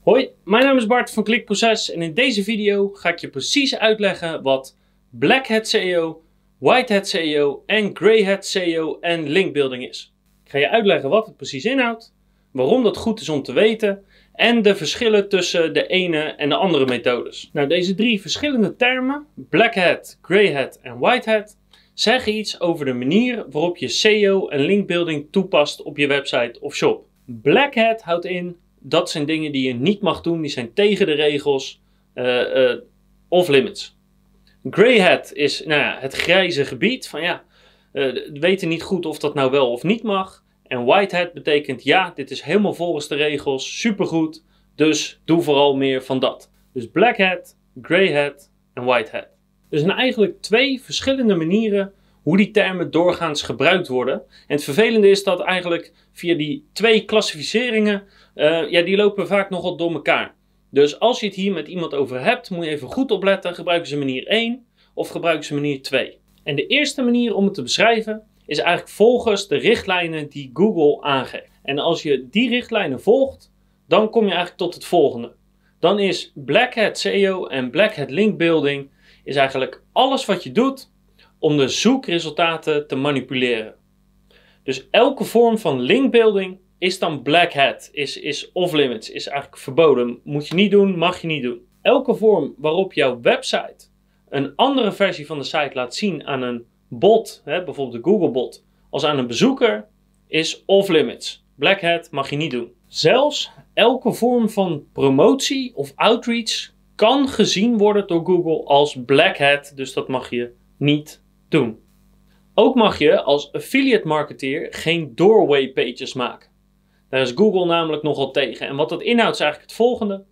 Hoi, mijn naam is Bart van Klikproces en in deze video ga ik je precies uitleggen wat Black Hat SEO, White Hat SEO en Grey Hat SEO en linkbuilding is. Ik ga je uitleggen wat het precies inhoudt, waarom dat goed is om te weten en de verschillen tussen de ene en de andere methodes. Nou, deze drie verschillende termen, Black Hat, Grey Hat en White Hat, zeggen iets over de manier waarop je SEO en linkbuilding toepast op je website of shop. Black Hat houdt in dat zijn dingen die je niet mag doen, die zijn tegen de regels uh, uh, of limits. Grey hat is nou ja, het grijze gebied van ja, we weten niet goed of dat nou wel of niet mag. En white hat betekent ja, dit is helemaal volgens de regels, supergoed, dus doe vooral meer van dat. Dus black hat, grey hat en white hat. Er zijn eigenlijk twee verschillende manieren hoe die termen doorgaans gebruikt worden. En het vervelende is dat eigenlijk via die twee klassificeringen uh, ja, die lopen vaak nogal door elkaar. Dus als je het hier met iemand over hebt, moet je even goed opletten. Gebruiken ze manier 1 of gebruiken ze manier 2? En de eerste manier om het te beschrijven is eigenlijk volgens de richtlijnen die Google aangeeft. En als je die richtlijnen volgt, dan kom je eigenlijk tot het volgende. Dan is Black Hat SEO en Black Hat Link Building is eigenlijk alles wat je doet om de zoekresultaten te manipuleren. Dus elke vorm van linkbuilding is dan black hat, is, is off limits, is eigenlijk verboden. Moet je niet doen, mag je niet doen. Elke vorm waarop jouw website een andere versie van de site laat zien aan een bot, hè, bijvoorbeeld de Google bot, als aan een bezoeker, is off limits. Black hat mag je niet doen. Zelfs elke vorm van promotie of outreach kan gezien worden door Google als black hat, dus dat mag je niet doen. Ook mag je als affiliate marketeer geen doorway pages maken. Daar is Google namelijk nogal tegen. En wat dat inhoudt is eigenlijk het volgende.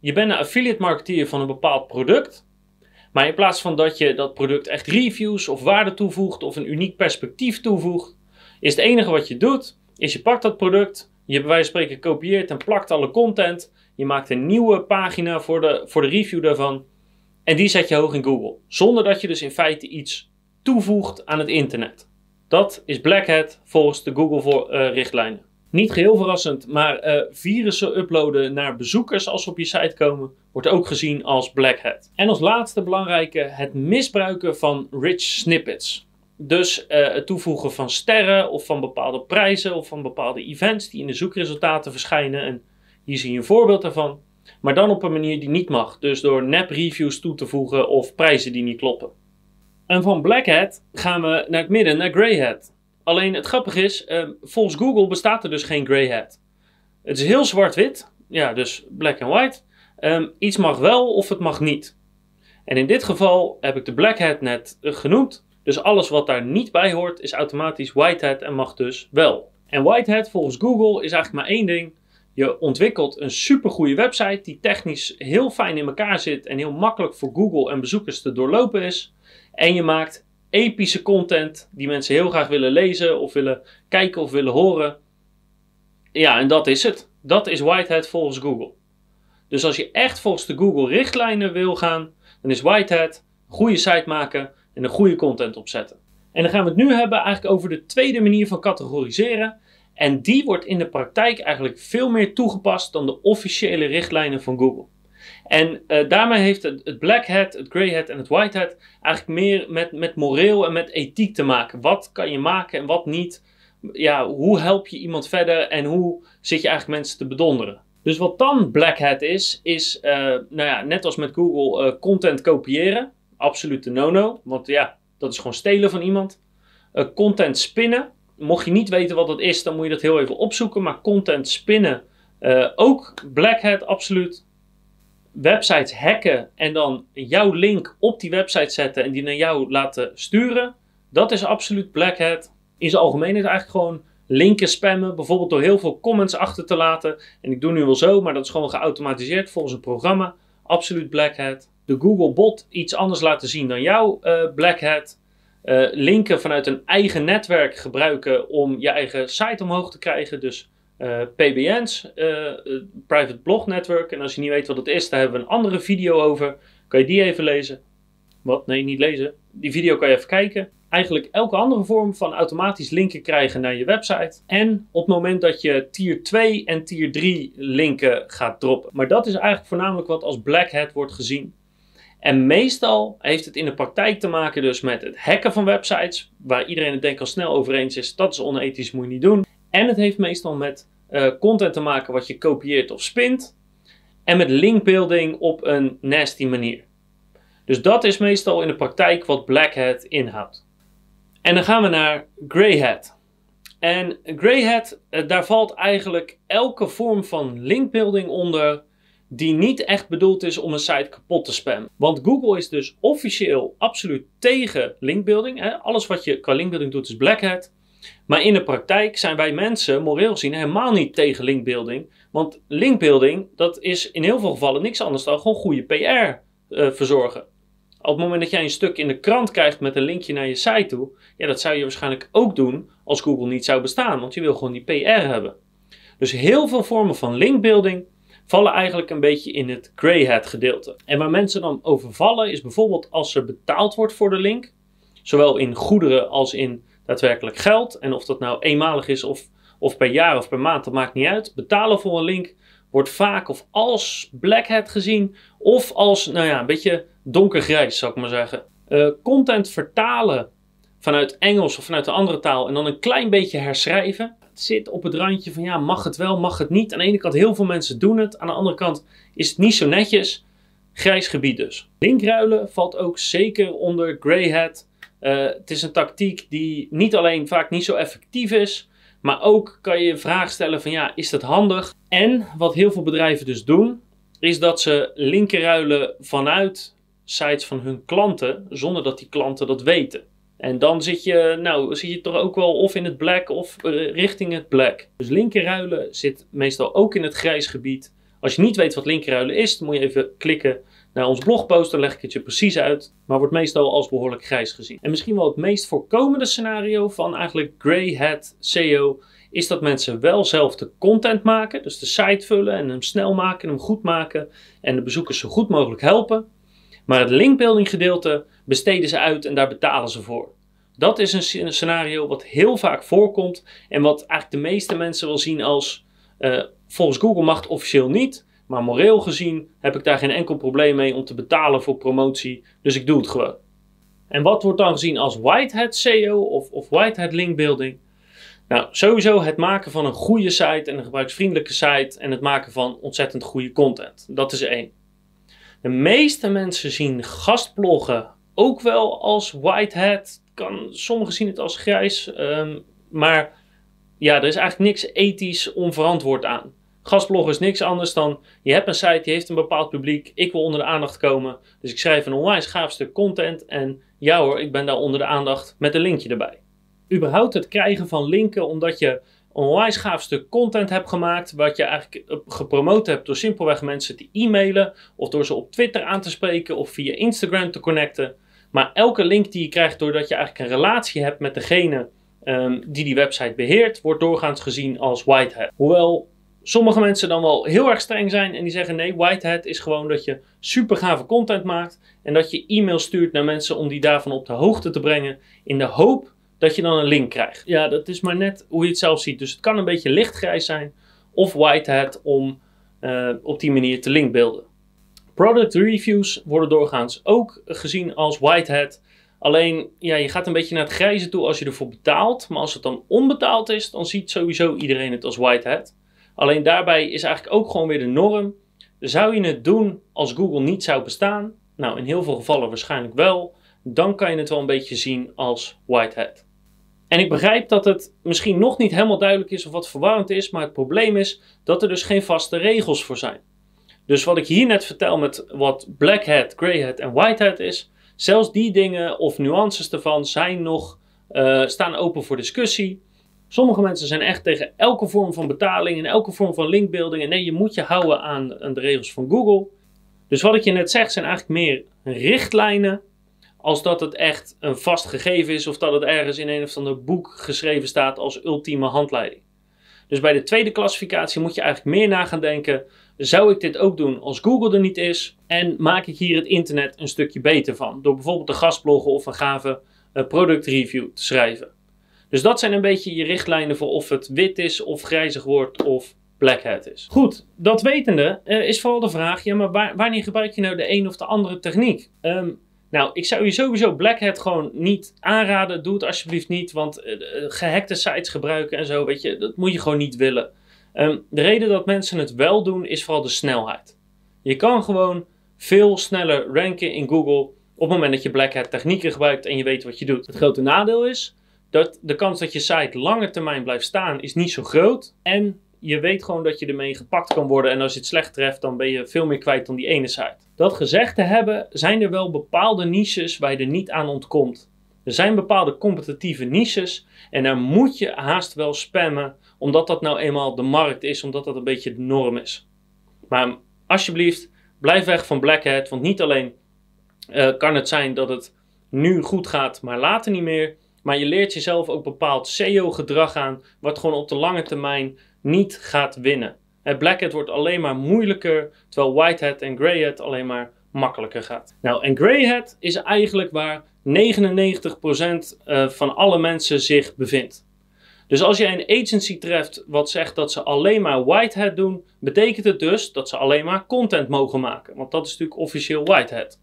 Je bent een affiliate marketeer van een bepaald product. Maar in plaats van dat je dat product echt reviews of waarde toevoegt of een uniek perspectief toevoegt, is het enige wat je doet, is je pakt dat product, je bij wijze van spreken kopieert en plakt alle content, je maakt een nieuwe pagina voor de, voor de review daarvan en die zet je hoog in Google. Zonder dat je dus in feite iets toevoegt aan het internet. Dat is Black Hat volgens de Google-richtlijnen. Niet geheel verrassend, maar uh, virussen uploaden naar bezoekers als ze op je site komen, wordt ook gezien als black hat. En als laatste belangrijke, het misbruiken van rich snippets. Dus uh, het toevoegen van sterren of van bepaalde prijzen of van bepaalde events die in de zoekresultaten verschijnen. En hier zie je een voorbeeld daarvan. Maar dan op een manier die niet mag. Dus door nep reviews toe te voegen of prijzen die niet kloppen. En van black hat gaan we naar het midden, naar grey hat. Alleen het grappige is, uh, volgens Google bestaat er dus geen grey hat. Het is heel zwart-wit, ja, dus black and white. Um, iets mag wel of het mag niet. En in dit geval heb ik de black hat net uh, genoemd. Dus alles wat daar niet bij hoort is automatisch white hat en mag dus wel. En white hat volgens Google is eigenlijk maar één ding. Je ontwikkelt een supergoeie website die technisch heel fijn in elkaar zit en heel makkelijk voor Google en bezoekers te doorlopen is. En je maakt epische content die mensen heel graag willen lezen of willen kijken of willen horen. Ja, en dat is het. Dat is Whitehead volgens Google. Dus als je echt volgens de Google richtlijnen wil gaan, dan is Whitehead een goede site maken en een goede content opzetten. En dan gaan we het nu hebben eigenlijk over de tweede manier van categoriseren. En die wordt in de praktijk eigenlijk veel meer toegepast dan de officiële richtlijnen van Google. En uh, daarmee heeft het, het, black hat, het grey hat en het white hat eigenlijk meer met, met moreel en met ethiek te maken. Wat kan je maken en wat niet? Ja, hoe help je iemand verder en hoe zit je eigenlijk mensen te bedonderen? Dus wat dan black hat is, is uh, nou ja, net als met Google uh, content kopiëren. Absolute no-no, want ja, dat is gewoon stelen van iemand. content spinnen. Mocht je niet weten wat dat is, dan moet je dat heel even opzoeken. Maar content spinnen, ook black hat, absoluut websites hacken en dan jouw link op die website zetten en die naar jou laten sturen, dat is absoluut black hat. In zijn algemeen is eigenlijk gewoon linken spammen, bijvoorbeeld door heel veel comments achter te laten. En ik doe nu wel zo, maar dat is gewoon geautomatiseerd volgens een programma. Absoluut black hat. De Google bot iets anders laten zien dan jouw uh. Uh, linken vanuit een eigen netwerk gebruiken om je eigen site omhoog te krijgen. Dus eh, PBN's, eh, Private Blog Network. En als je niet weet wat het is, daar hebben we een andere video over. Kan je die even lezen? Wat? Nee, niet lezen. Die video kan je even kijken. eigenlijk elke andere vorm van automatisch linken krijgen naar je website. En op het moment dat je tier 2 en tier 3 linken gaat droppen. Maar dat is eigenlijk voornamelijk wat als Black Hat wordt gezien. En meestal heeft het in de praktijk te maken dus met het hacken van websites, waar iedereen het denk al snel over eens is, dat is onethisch, moet je niet doen. En het heeft meestal met uh, content te maken wat je kopieert of spint. En met linkbuilding op een nasty manier. Dus dat is meestal in de praktijk wat Black Hat inhoudt. En dan gaan we naar Grey Hat. En Grey Hat, eh, daar valt eigenlijk elke vorm van linkbuilding onder die niet echt bedoeld is om een site kapot te spammen. Want Google is dus officieel absoluut tegen linkbuilding. Hè? Alles wat je qua linkbuilding doet is Black Hat. Maar in de praktijk zijn wij mensen, moreel gezien, helemaal niet tegen linkbuilding. Want linkbuilding, dat is in heel veel gevallen niks anders dan gewoon goede PR eh, verzorgen. Op het moment dat jij een stuk in de krant krijgt met een linkje naar je site toe, ja, dat zou je waarschijnlijk ook doen als Google niet zou bestaan, want je wil gewoon die PR hebben. Dus heel veel vormen van linkbuilding vallen eigenlijk een beetje in het grey hat gedeelte. En waar mensen dan over vallen is bijvoorbeeld als er betaald wordt voor de link, zowel in goederen als in daadwerkelijk geld. En of dat nou eenmalig is of, of per jaar of per maand, dat maakt niet uit. Betalen voor een link wordt vaak of als black hat gezien of als, nou ja, een beetje donkergrijs zou ik maar zeggen. Uh, content vertalen vanuit Engels of vanuit een andere taal en dan een klein beetje herschrijven. Zit op het randje van ja, mag het wel, mag het niet. Aan de ene kant heel veel mensen doen het, aan de andere kant is het niet zo netjes. Grijs gebied dus. Linkruilen valt ook zeker onder grey hat. Uh, het is een tactiek die niet alleen vaak niet zo effectief is, maar ook kan je je vraag stellen van ja, is dat handig? En wat heel veel bedrijven dus doen, is dat ze linken ruilen vanuit sites van hun klanten, zonder dat die klanten dat weten. En dan zit je, nou, zit je toch ook wel of in het black of richting het black. Dus linkerruilen zit meestal ook in het grijs gebied. Als je niet weet wat linkerruilen is, dan moet je even klikken naar ons blogpost. Dan leg ik het je precies uit. Maar wordt meestal als behoorlijk grijs gezien. En misschien wel het meest voorkomende scenario van eigenlijk grey hat SEO is dat mensen wel zelf de content maken. Dus de site vullen en hem snel maken, hem goed maken. En de bezoekers zo goed mogelijk helpen. Maar het linkbuilding gedeelte besteden ze uit en daar betalen ze voor. Dat is een scenario wat heel vaak voorkomt en wat eigenlijk de meeste mensen wel zien als uh, volgens Google mag het officieel niet, maar moreel gezien heb ik daar geen enkel probleem mee om te betalen voor promotie, dus ik doe het gewoon. En wat wordt dan gezien als whitehead SEO of, of whitehead linkbuilding? Nou, sowieso het maken van een goede site en een gebruiksvriendelijke site en het maken van ontzettend goede content. Dat is één. De meeste mensen zien gastbloggen ook wel als white hat. Kan, sommigen zien het als grijs. Um, maar ja, er is eigenlijk niks ethisch onverantwoord aan. Gastbloggen is niks anders dan je hebt een site, die heeft een bepaald publiek. Ik wil onder de aandacht komen. Dus ik schrijf een onwijs gaaf stuk content. En ja hoor, ik ben daar onder de aandacht met een linkje erbij. Überhaupt het krijgen van linken omdat je onwijs gaaf stuk content hebt gemaakt. Wat je eigenlijk gepromoot hebt door simpelweg mensen te e-mailen. Of door ze op Twitter aan te spreken of via Instagram te connecten. Maar elke link die je krijgt doordat je eigenlijk een relatie hebt met degene um, die die website beheert, wordt doorgaans gezien als whitehead. Hoewel sommige mensen dan wel heel erg streng zijn en die zeggen nee, whitehead is gewoon dat je super gave content maakt en dat je e-mail stuurt naar mensen om die daarvan op de hoogte te brengen in de hoop dat je dan een link krijgt. Ja, dat is maar net hoe je het zelf ziet. Dus het kan een beetje lichtgrijs zijn of whitehead om uh, op die manier te linkbeelden. Product reviews worden doorgaans ook gezien als whitehead. Alleen, ja, je gaat een beetje naar het grijze toe als je ervoor betaalt. Maar als het dan onbetaald is, dan ziet sowieso iedereen het als whitehead. Alleen daarbij is eigenlijk ook gewoon weer de norm. Zou je het doen als Google niet zou bestaan? Nou, in heel veel gevallen waarschijnlijk wel. Dan kan je het wel een beetje zien als whitehead. En ik begrijp dat het misschien nog niet helemaal duidelijk is of wat verwarrend is, maar het probleem is dat er dus geen vaste regels voor zijn. Dus wat ik hier net vertel met wat black hat, grey hat en white hat is, zelfs die dingen of nuances ervan zijn nog, uh, staan open voor discussie. Sommige mensen zijn echt tegen elke vorm van betaling en elke vorm van linkbuilding. En nee, je moet je houden aan de regels van Google. Dus wat ik je net zeg zijn eigenlijk meer richtlijnen als dat het echt een vast gegeven is of dat het ergens in een of ander boek geschreven staat als ultieme handleiding. Dus bij de tweede klassificatie moet je eigenlijk meer na gaan denken. Zou ik dit ook doen als Google er niet is? En maak ik hier het internet een stukje beter van? Door bijvoorbeeld een gastbloggen of een gave uh, product review te schrijven. Dus dat zijn een beetje je richtlijnen voor of het wit is of grijzig wordt of black is. Goed, dat wetende uh, is vooral de vraag, ja maar wanneer gebruik je nou de een of de andere techniek? Um, nou, ik zou je sowieso Black Hat gewoon niet aanraden. Doe het alsjeblieft niet, want uh, gehackte sites gebruiken en zo, weet je, dat moet je gewoon niet willen. Um, de reden dat mensen het wel doen is vooral de snelheid. Je kan gewoon veel sneller ranken in Google op het moment dat je Black Hat technieken gebruikt en je weet wat je doet. Het grote nadeel is dat de kans dat je site lange termijn blijft staan is niet zo groot. En je weet gewoon dat je ermee gepakt kan worden. En als je het slecht treft, dan ben je veel meer kwijt dan die ene site. Dat gezegd te hebben, zijn er wel bepaalde niches waar je er niet aan ontkomt. Er zijn bepaalde competitieve niches en daar moet je haast wel spammen, omdat dat nou eenmaal de markt is, omdat dat een beetje de norm is. Maar alsjeblieft, blijf weg van Black Hat, want niet alleen uh, kan het zijn dat het nu goed gaat, maar later niet meer. Maar je leert jezelf ook bepaald SEO-gedrag aan, wat gewoon op de lange termijn niet gaat winnen. Black Hat wordt alleen maar moeilijker, terwijl White Hat en Grey Hat alleen maar makkelijker gaat. Nou, en Grey Hat is eigenlijk waar 99% eh, van alle mensen zich bevindt. Dus als je een agency treft wat zegt dat ze alleen maar White Hat doen, betekent het dus dat ze alleen maar content mogen maken. Want dat is natuurlijk officieel White Hat.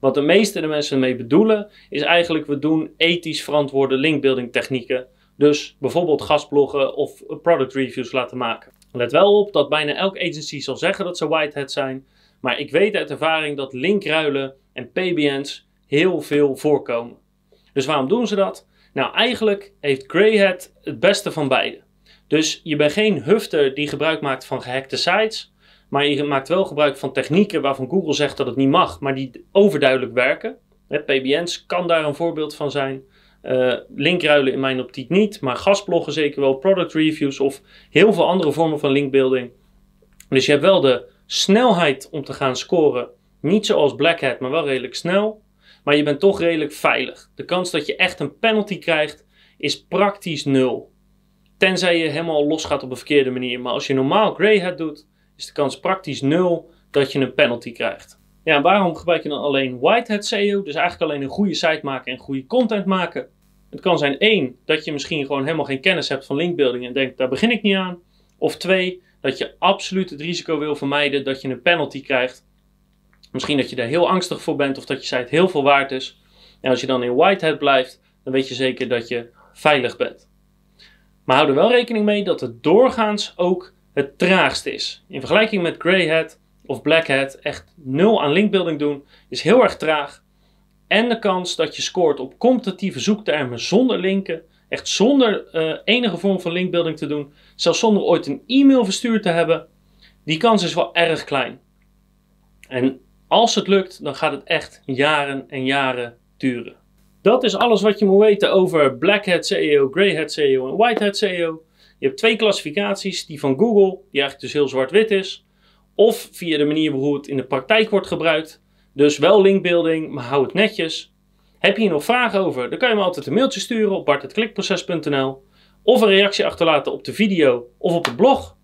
Wat de meeste de mensen ermee bedoelen, is eigenlijk we doen ethisch verantwoorde linkbuilding technieken. Dus bijvoorbeeld gastbloggen of product reviews laten maken. Let wel op dat bijna elke agency zal zeggen dat ze whitehead zijn. Maar ik weet uit ervaring dat linkruilen en PBN's heel veel voorkomen. Dus waarom doen ze dat? Nou, eigenlijk heeft Greyhat het beste van beide. Dus je bent geen hufter die gebruik maakt van gehackte sites. Maar je maakt wel gebruik van technieken waarvan Google zegt dat het niet mag, maar die overduidelijk werken. PBN's kan daar een voorbeeld van zijn. Uh, linkruilen in mijn optiek niet, maar gastbloggen zeker wel, product reviews of heel veel andere vormen van linkbuilding. Dus je hebt wel de snelheid om te gaan scoren. Niet zoals Black Hat, maar wel redelijk snel. Maar je bent toch redelijk veilig. De kans dat je echt een penalty krijgt is praktisch nul. Tenzij je helemaal los gaat op een verkeerde manier. Maar als je normaal Grey Hat doet, is de kans praktisch nul dat je een penalty krijgt. Ja, waarom gebruik je dan alleen Whitehead SEO? Dus eigenlijk alleen een goede site maken en goede content maken. Het kan zijn één, dat je misschien gewoon helemaal geen kennis hebt van linkbuilding en denkt, daar begin ik niet aan. Of twee, dat je absoluut het risico wil vermijden dat je een penalty krijgt. Misschien dat je daar heel angstig voor bent of dat je site heel veel waard is. En als je dan in Whitehead blijft, dan weet je zeker dat je veilig bent. Maar hou er wel rekening mee dat het doorgaans ook het traagst is. In vergelijking met Greyhead of Black Hat echt nul aan linkbuilding doen, is heel erg traag. En de kans dat je scoort op competitieve zoektermen zonder linken, echt zonder uh, enige vorm van linkbuilding te doen, zelfs zonder ooit een e-mail verstuurd te hebben, die kans is wel erg klein. En als het lukt, dan gaat het echt jaren en jaren duren. Dat is alles wat je moet weten over Black Hat SEO, Grey Hat SEO en White Hat SEO. Je hebt twee klassificaties, die van Google, die eigenlijk dus heel zwart-wit is, of via de manier waarop het in de praktijk wordt gebruikt. Dus wel linkbuilding, maar hou het netjes. Heb je hier nog vragen over? Dan kan je me altijd een mailtje sturen op bart.klikproces.nl of een reactie achterlaten op de video of op het blog.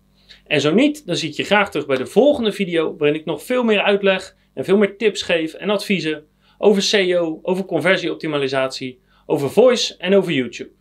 En zo niet, dan zie ik je graag terug bij de volgende video waarin ik nog veel meer uitleg en veel meer tips geef en adviezen over SEO, over conversieoptimalisatie, over voice en over YouTube.